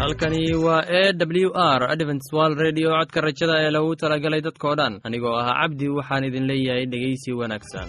halkani waa e w r adventswal redio codka rajada ee lagu talagalay dadkoo dhan. Anigoo ah cabdi waxaan idin leeyahay dhegeysi wanaagsan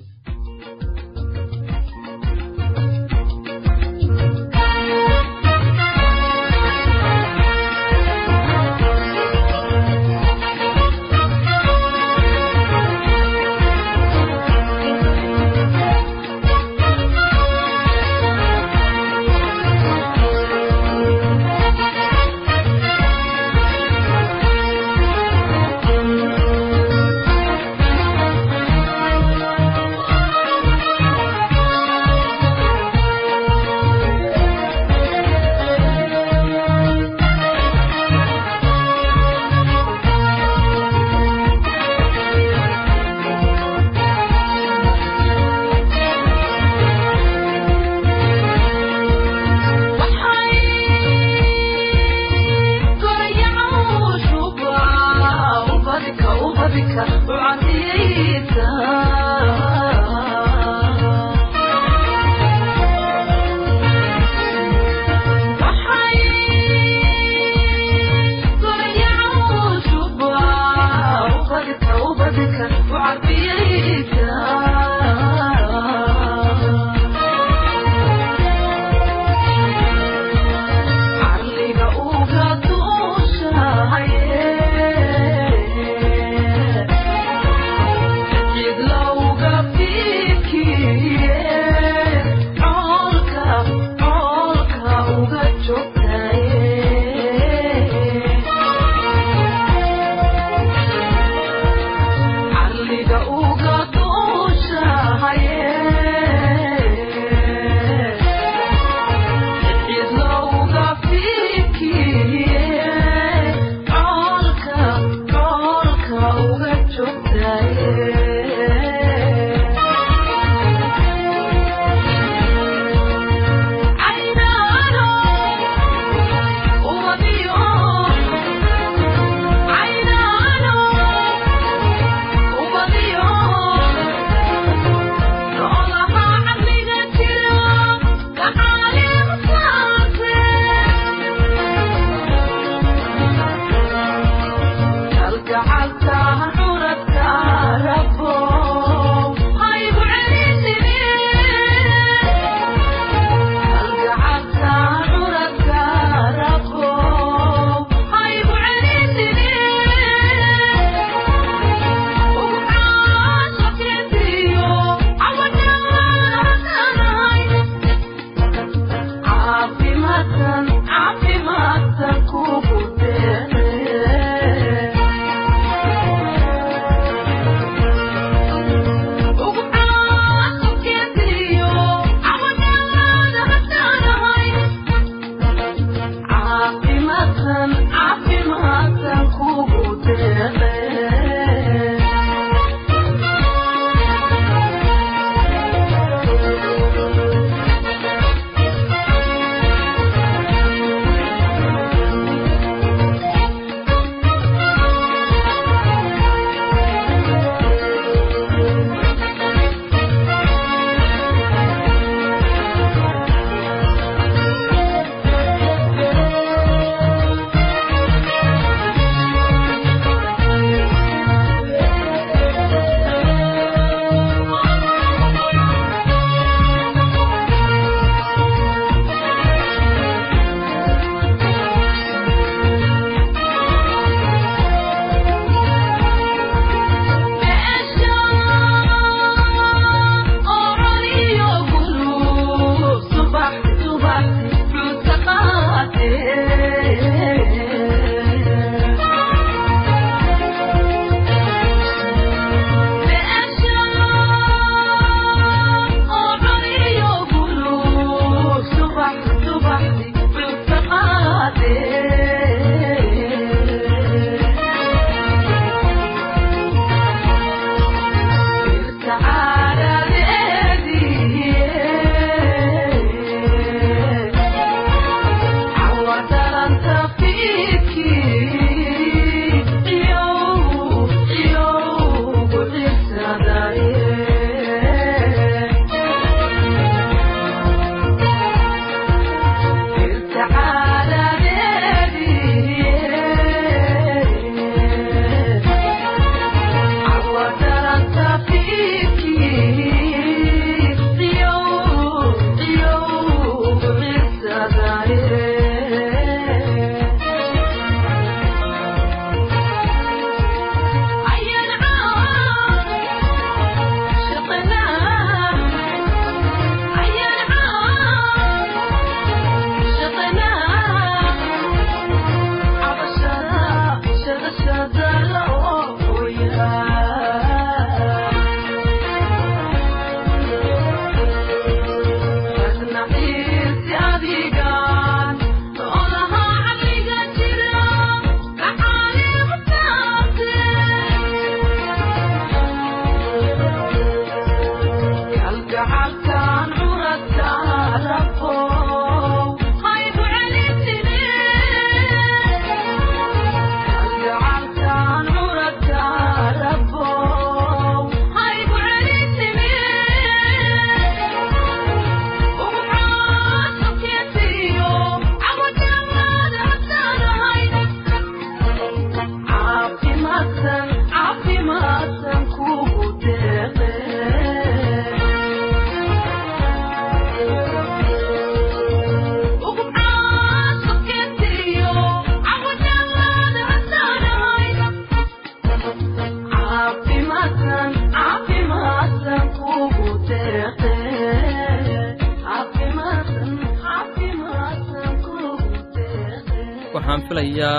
waxaan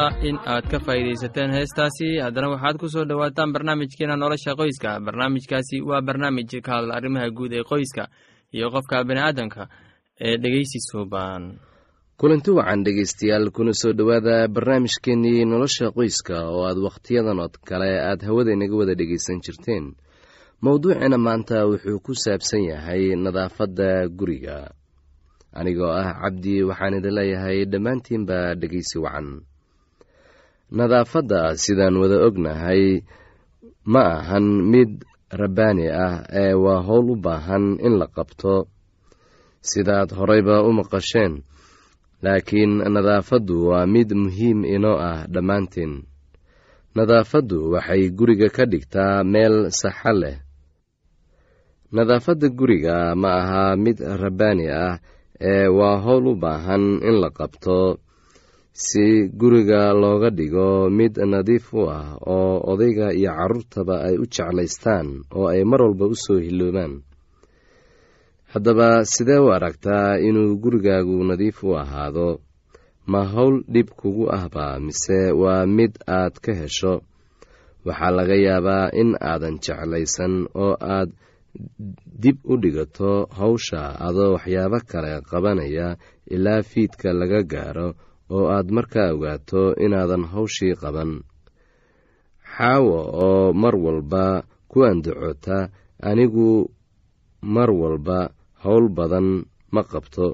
filayaa in aad ka faa'iidaysateen heestaasi. Haddana waxaad ku soo dhowaataan barnaamijkeena nolosha qoyska. Barnaamijkaasi waa barnaamij ka hadla arrimaha guud ee qoyska iyo qofka bini'aadamka ee dhegeysi suuban kulanti wacan dhegaystayaal kuna soo dhowaada barnaamijkeenii nolosha qoyska oo aad wakhtiyadan oo kale aad hawada inaga wada dhegaysan jirteen. Mowduucina maanta wuxuu ku saabsan yahay nadaafadda guriga. Anigoo ah cabdi waxaan idin leeyahay dhammaantiinba dhegaysi wacan nadaafadda sidaan wada ognahay ma ahan mid rabbaani ah ee waa howl u baahan in la qabto. Sidaad horeyba u maqasheen laakiin nadaafaddu waa mid muhiim inoo ah dhammaantiin. Nadaafaddu waxay guriga ka dhigtaa meel saxa leh. Nadaafadda guriga ma aha mid rabbaani ah ee waa howl u baahan in la qabto si guriga looga dhigo mid nadiif u ah oo odayga iyo carruurtaba ay u jeclaystaan oo ay mar walba u soo hiloobaan haddaba sidee u aragtaa inuu gurigaagu nadiif u ahaado? Ma howl dhib kugu ahba mise waa mid aad ka hesho? Waxaa laga yaabaa in aadan jeclaysan oo aad dib u dhigato hawsha adoo waxyaabo kale qabanaya ilaa fiidka laga gaaro oo aad markaa ogaato inaadan hawshii qaban. Xaawo oo mar walba ku andacota anigu mar walba howl badan ma qabto.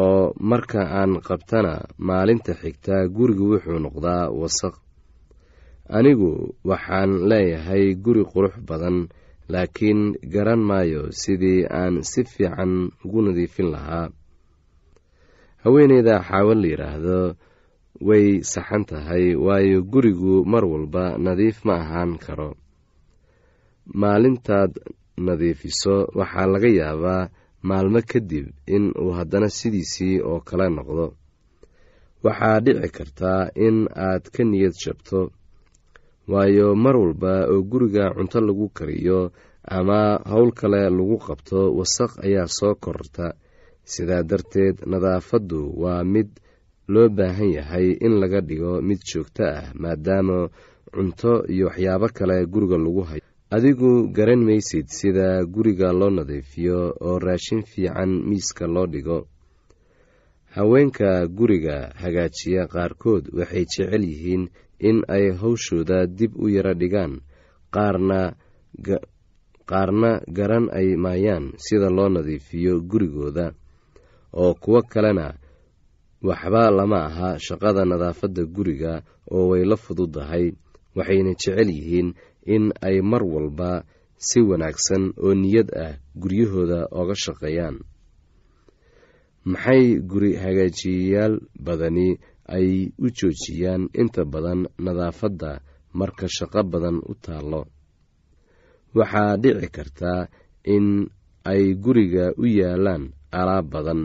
Oo marka aan qabtana maalinta xigta gurigu wuxuu noqdaa wasaq. Anigu waxaan leeyahay guri qurux badan laakiin garan maayo sidii aan si fiican ugu nadiifin lahaa haweeneyda xaawo la yidhaahdo way saxan tahay waayo gurigu mar walba nadiif ma ahaan karo. Maalintaad nadiifiso waxaa laga yaabaa maalmo kadib in uu haddana sidiisii oo kale noqdo. Waxaa dhici kartaa in aad ka niyad jabto waayo mar walba oo guriga cunto lagu kariyo ama howl kale lagu qabto wasaq ayaa soo kororta sidaa darteed nadaafaddu waa mid loo baahan yahay in laga dhigo mid joogto ah maadaama cunto iyo waxyaabo kale guriga lagu hayo. Adigu garan maysid sida guriga loo nadiifiyo oo raashin fiican miiska loo dhigo. Haweenka guriga hagaajiya qaarkood waxay jecel yihiin in ay hawshooda dib u yaro dhigaan qaarna garan ay maayaan sida loo nadiifiyo gurigooda oo kuwo kalena waxba lama aha shaqada nadaafadda guriga oo way la fududahay waxayna jecel yihiin in ay mar walba si wanaagsan oo niyad ah guryahooda oga shaqeeyaan. Maxay guri hagaajiyayaal badani ay u joojiyaan inta badan nadaafadda marka shaqo badan u taallo? Waxaa dhici kartaa in ay guriga u yaalaan alaab badan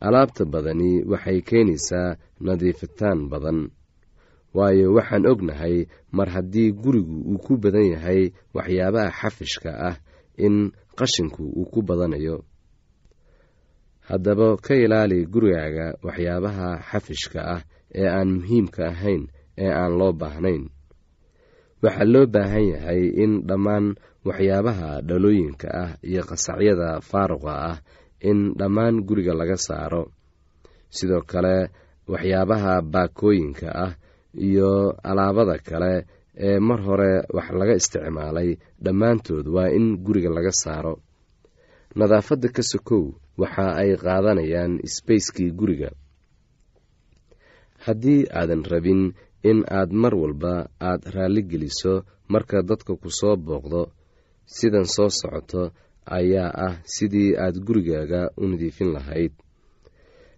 alaabta badani waxay keenaysaa nadiifitaan badan. Waayo waxaan ognahay mar haddii gurigu uu ku badan yahay waxyaabaha xafishka ah in qashinku uu ku badanayo. Haddaba ka ilaali gurigaaga waxyaabaha xafishka ah ee aan muhiimka ahayn ee aan loo baahnayn. Waxaa loo baahan yahay in dhammaan waxyaabaha dhalooyinka ah iyo qasacyada faaruqa ah in dhammaan guriga laga saaro. Sidoo kale waxyaabaha baakooyinka ah iyo alaabada kale ee mar hore wax laga isticmaalay dhammaantood waa in guriga laga saaro. Nadaafadda ka sokow waxa ay qaadanayaan sbacekii guriga. Haddii aadan rabin in aad mar walba aad raalli geliso marka dadka ku soo booqdo sidan soo socoto ayaa ah sidii aad gurigaaga u nadiifin lahayd.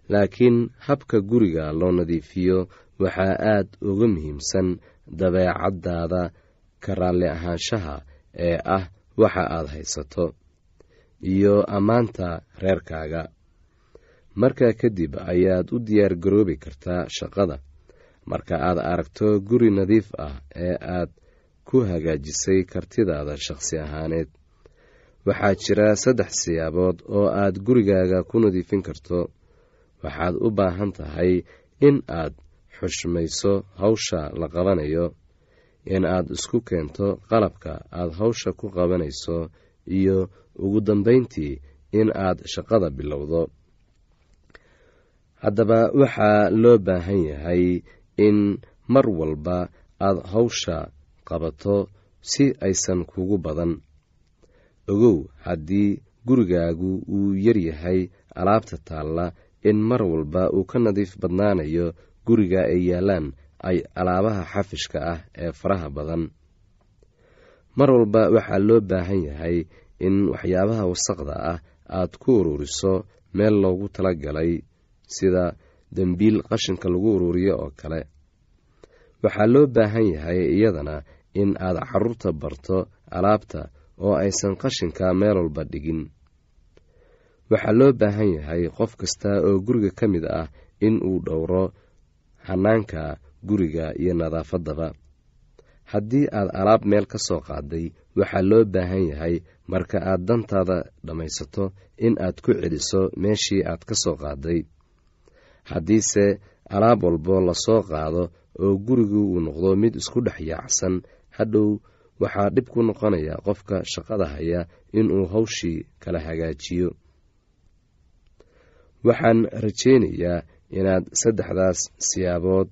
Laakiin habka guriga loo nadiifiyo waxaa aad uga muhiimsan dabeecaddaada ka raalli ahaanshaha ee ah waxa aad haysato iyo ammaanta reerkaaga. Markaa kadib ayaad u diyaar garoobi kartaa shaqada. Marka aad aragto guri nadiif ah ee aad ku hagaajisay kartidaada shaqsi ahaaneed waxaa jira saddex siyaabood oo aad gurigaaga ku nadiifin karto. Waxaad u baahan tahay in aad xushmayso hawsha la qabanayo in aad isku keento qalabka aad hawsha ku qabanayso iyo ugu dambayntii in aad shaqada bilowdo. Haddaba waxaa loo baahan yahay in mar walba aad hawsha qabato si aysan kugu badan ogow haddii gurigaagu uu yaryahay alaabta taalla in mar walba uu ka nadiif badnaanayo guriga ay yaalaan ay alaabaha xafishka ah ee faraha badan. Mar walba waxaa loo baahan yahay in waxyaabaha wasaqda ah aad ku ururiso meel loogu talagalay sida dembiil qashinka lagu ururiyo oo kale. Waxaa loo baahan yahay iyadana in aad carruurta barto alaabta oo aysan qashinka meel walba dhigin. Waxaa loo baahan yahay qof kasta oo guriga ka mid ah in uu dhowro hanaanka guriga iyo nadaafaddaba. Haddii aad alaab meel ka soo qaaday waxaa loo baahan yahay marka aad dantaada dhammaysato in aad ku celiso meeshii aad ka soo qaaday. Haddiise alaab walbo la soo qaado oo gurigu uu noqdo mid isku dhex yaacsan hadhow waxaa dhib ku noqonaya qofka shaqada haya inuu hawshii kala hagaajiyo. Waxaan rajaynayaa inaad saddexdaas siyaabood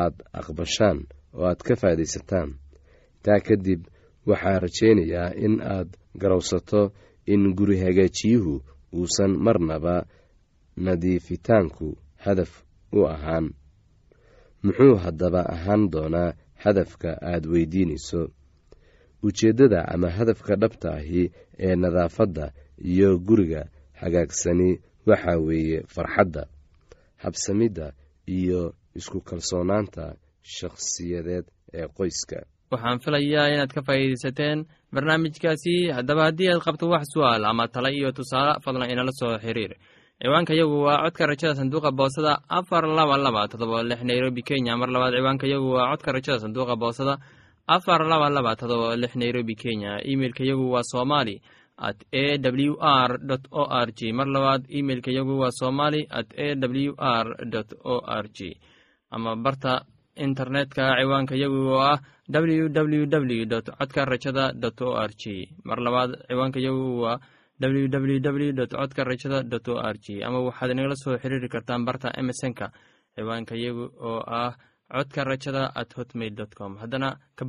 aad aqbashaan oo aad ka faa'iidaysataan taa kadib waxaan rajaynayaa in aad garowsato in guri hagaajiyuhu uusan marnaba nadiifitaanku hadaf u ahaan. Muxuu haddaba ahaan doonaa hadafka aad weydiinayso ujeeddada ama hadafka dhabta ahi ee nadaafadda iyo guriga hagaagsani waxaa weeye farxadda habsamidda iyo isku kalsoonaanta shakhsiyadeed ee qoyska. Waxaan filayaa inaad ka faa'iidaysateen barnaamijkaasi. Haddaba haddii aad qabto wax su'aal ama tale iyo tusaale fadlan inala soo xiriir. Ciwaanka yagu waa codka rajada sanduuqa boosada afar laba laba todoba lix nairobi kenya. Mar labaad ciwaanka yagu waa codka rajada sanduuqa boosada afar laba laba todoba lix nairobi kenya. Imeilka yagu waa somali at a w r o r g. Mar labaad imeilka yagu waa somali at a w r o r g. Ama barta internetka ciwaanka yagu oo ah w w w dot codka rajada dot o r g. Mar labaad ciwaanka yagu waa w w w dot codka rajada dot o r g. Ama waxaad inagala soo xiriiri kartaan barta emesonka ciwaanka yagu oo ah codka rajada at hotmail com. Haddana ka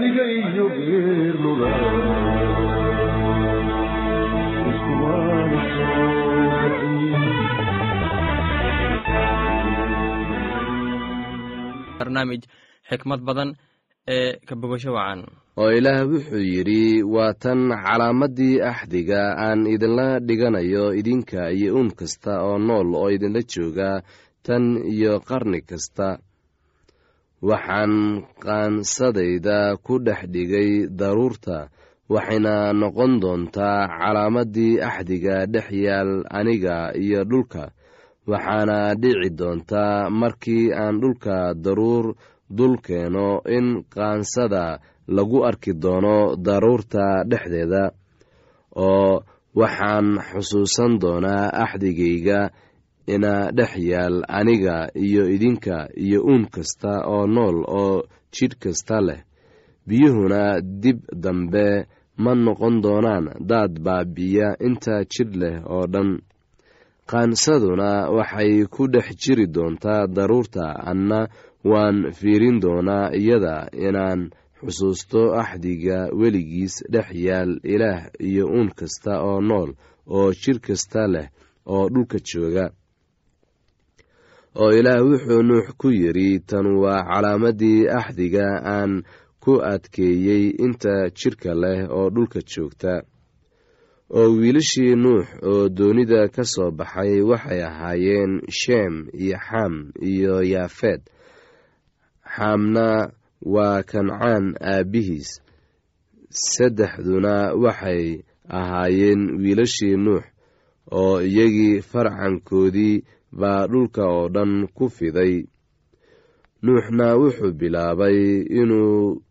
iyo geerlula iskumaana barnaamij xikmad badan ee ka bogasho wacan. Oo ilaah wuxuu yidhi waa tan calaamaddii axdiga aan idinla dhiganayo idinka iyo uun kasta oo nool oo idinla jooga tan iyo qarni kasta waxaan qaansadayda ku dhex dhigay daruurta waxayna noqon doontaa calaamaddii axdiga dhex yaal aniga iyo dhulka. Waxaana dhici doontaa markii aan dhulka daruur dul keeno in qaansada lagu arki doono daruurta dhexdeeda oo waxaan xusuusan doonaa axdigayga ina dhex yaal aniga iyo idinka iyo uun kasta oo nool oo jidh kasta leh. Biyuhuna dib dambe ma noqon doonaan daad baabi'iya inta jidh leh oo dhan. Qaansaduna waxay ku dhex jiri doontaa daruurta anna waan fiirin doonaa iyada inaan xusuusto axdiga weligiis dhex yaal ilaah iyo uun kasta oo nool oo jidh kasta leh oo dhulka jooga oo ilaah wuxuu nuux ku yidhi tan waa calaamaddii axdiga aan ku adkeeyey inta jidhka leh oo dhulka joogta. Oo wiilashii nuux oo doonida ka soo baxay waxay ahaayeen sheem iyo xam iyo yaafeed xaamna waa kancaan aabbihiis saddexduna waxay ahaayeen wiilashii nuux oo iyagii farcankoodii baa dhulka oo dhan ku fiday. Nuuxna wuxuu bilaabay inuu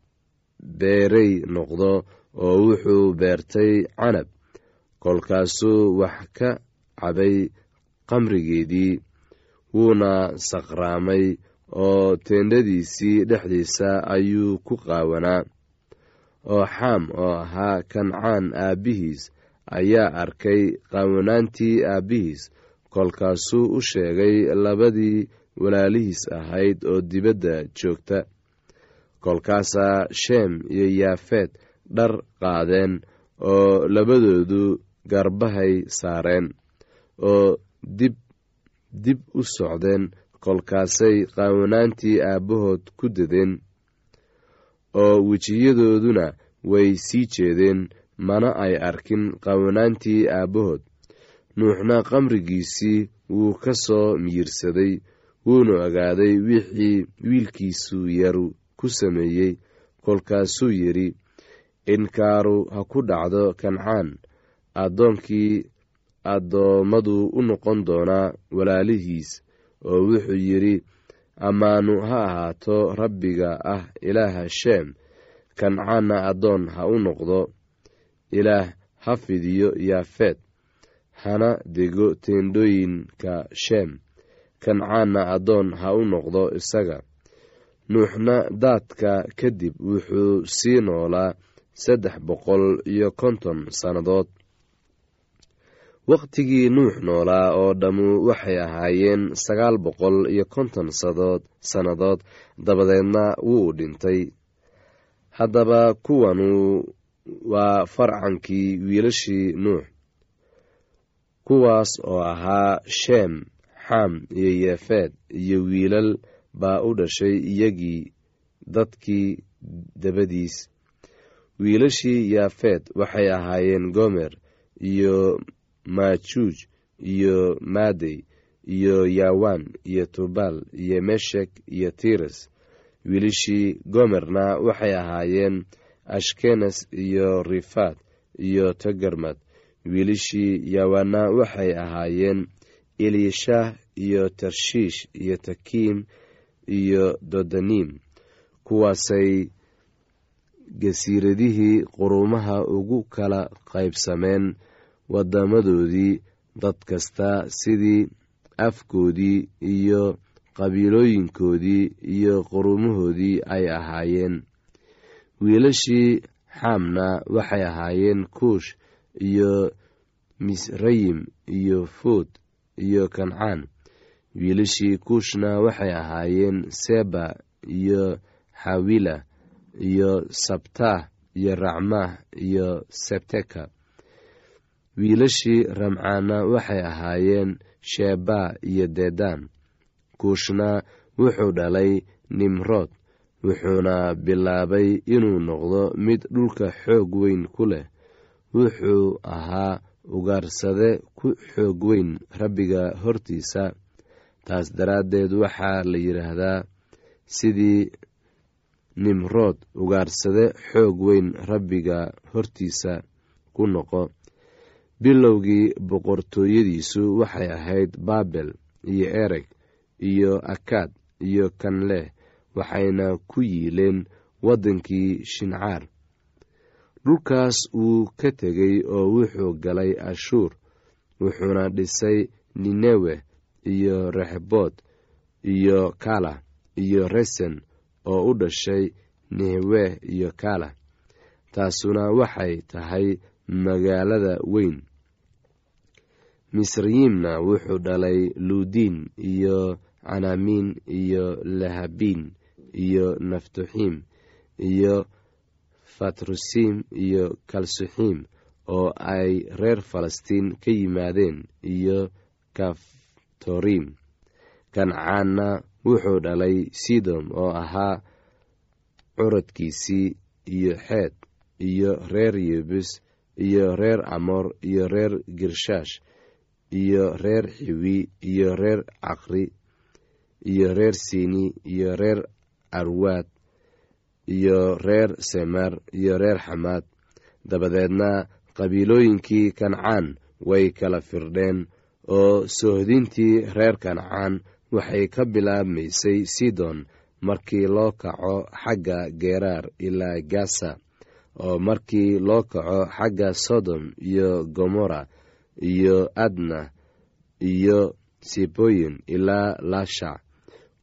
beerey noqdo oo wuxuu beertay canab. Kolkaasuu wax ka cabay qamrigeedii wuuna saqraamay oo teendhadiisii dhexdiisa ayuu ku qaawanaa. Oo xaam oo ahaa kancaan aabbihiis ayaa arkay qaawanaantii aabbihiis kolkaasuu u sheegay labadii walaalihiis ahayd oo dibadda joogta. Kolkaasaa sheem iyo yaafeed dhar qaadeen oo labadoodu garbahay saareen oo dib dib u socdeen kolkaasay qaawanaantii aabbahood ku dadeen oo wejiyadooduna way sii jeedeen mana ay arkin qaawanaantii aabbahood nuuxna qamrigiisii wuu ka soo miyirsaday wuuna ogaaday wixii wiilkiisu yaru ku sameeyey. Kolkaasuu yidhi inkaaru ha ku dhacdo kancaan. Addoonkii addoommadu u noqon doonaa walaalihiis. Oo wuxuu yidhi ammaanu ha ahaato rabbiga ah ilaaha sheem kancaanna addoon ha u noqdo. Ilaah ha fidiyo yaafeed hana dego teendhooyinka sheem kancaanna addoon ha u noqdo isaga. Nuuxna daadka kadib wuxuu sii noolaa saddex boqol iyo konton sannadood. Wakhtigii nuux noolaa oo dhammu waxay ahaayeen sagaal boqol iyo konton sadood sannadood dabadeedna wuu dhintay. Haddaba kuwanu waa farcankii wiilashii nuux kuwaas oo ahaa sheem xam iyo yeefeed iyo wiilal baa u dhashay iyagii dadkii dabadiis. Wiilashii yaafeed waxay ahaayeen gomer iyo maajuuj iyo maadey iyo yaawan iyo tubal iyo meshek iyo tiras wiilashii gomerna waxay ahaayeen ashkenes iyo rifaad iyo togarmad wiilashii yaawanna waxay ahaayeen elishah iyo tarshiish iyo takiim iyo dodanim kuwaasay gasiiradihii quruumaha ugu kala qaybsameen wadamadoodii dad kasta sidii afkoodii iyo qabiilooyinkoodii iyo quruumahoodii ay ahaayeen. Wiilashii xaamna waxay ahaayeen kuush iyo misrayim iyo fuud iyo kancaan. Wiilashii kuushna waxay ahaayeen seba iyo xawila iyo sabtah iyo racmah iyo sebteka. Wiilashii ramcaana waxay ahaayeen sheba iyo dedan. Kuushna wuxuu dhalay nimrood wuxuuna bilaabay inuu noqdo mid dhulka xoog weyn ku leh wuxuu ahaa ugaarsade ku xoog weyn rabbiga hortiisa. Taas daraaddeed waxaa la yidhaahdaa sidii nimrood ugaarsade xoog weyn rabbiga hortiisa ku noqo. Bilowgii boqortooyadiisu waxay ahayd baabel iyo ereg iyo akaad iyo kanleh waxayna ku yiileen waddankii shincaar dhulkaas wuu ka tegey oo wuxuu galay ashuur wuxuuna dhisay ninewe iyo rexbood iyo kala iyo resen oo u dhashay nehwe iyo kala taasuna waxay tahay magaalada weyn. Misrayimna wuxuu dhalay luudiin iyo canaamiin iyo lahabiin iyo naftuxiim iyo fatrusiim iyo kalsuxiim oo ay reer falastiin ka yimaadeen iyo kaftoriim kancaanna wuxuu dhalay sidom oo ahaa curadkiisii iyo xeed iyo reer yebus iyo reer amor iyo reer girshaash iyo reer xiwi iyo reer caqri iyo reer sini iyo reer arwaad iyo reer semer iyo reer xamaad. Dabadeedna qabiilooyinkii kancaan way kala firdheen oo soohdintii reer kancaan waxay ka bilaabmaysay sidon markii loo kaco xagga geeraar ilaa gasa oo markii loo kaco xagga sodom iyo gomora iyo adna iyo siboyin ilaa laashac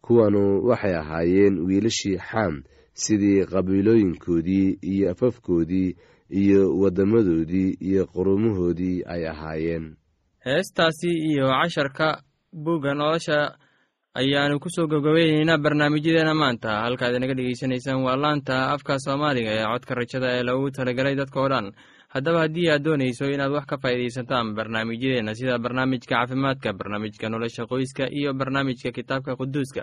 kuwanu waxay ahaayeen wiilashii xaam sidii qabiilooyinkoodii iyo afafkoodii iyo waddamadoodii iyo qurumahoodii ay ahaayeen. Heestaasi iyo casharka bugga nolosha ayaanu ku soo gabgabayneynaa barnaamijyadeena maanta. Halkaad inaga dhegeysanaysaan waa laanta afka soomaaliga ee codka rajada ee lagu talagelay dadka dhan. Haddaba haddii aad doonayso inaad wax ka faa'iidaysataan barnaamijyadeenna sida barnaamijka caafimaadka barnaamijka nolosha qoyska iyo barnaamijka kitaabka quduuska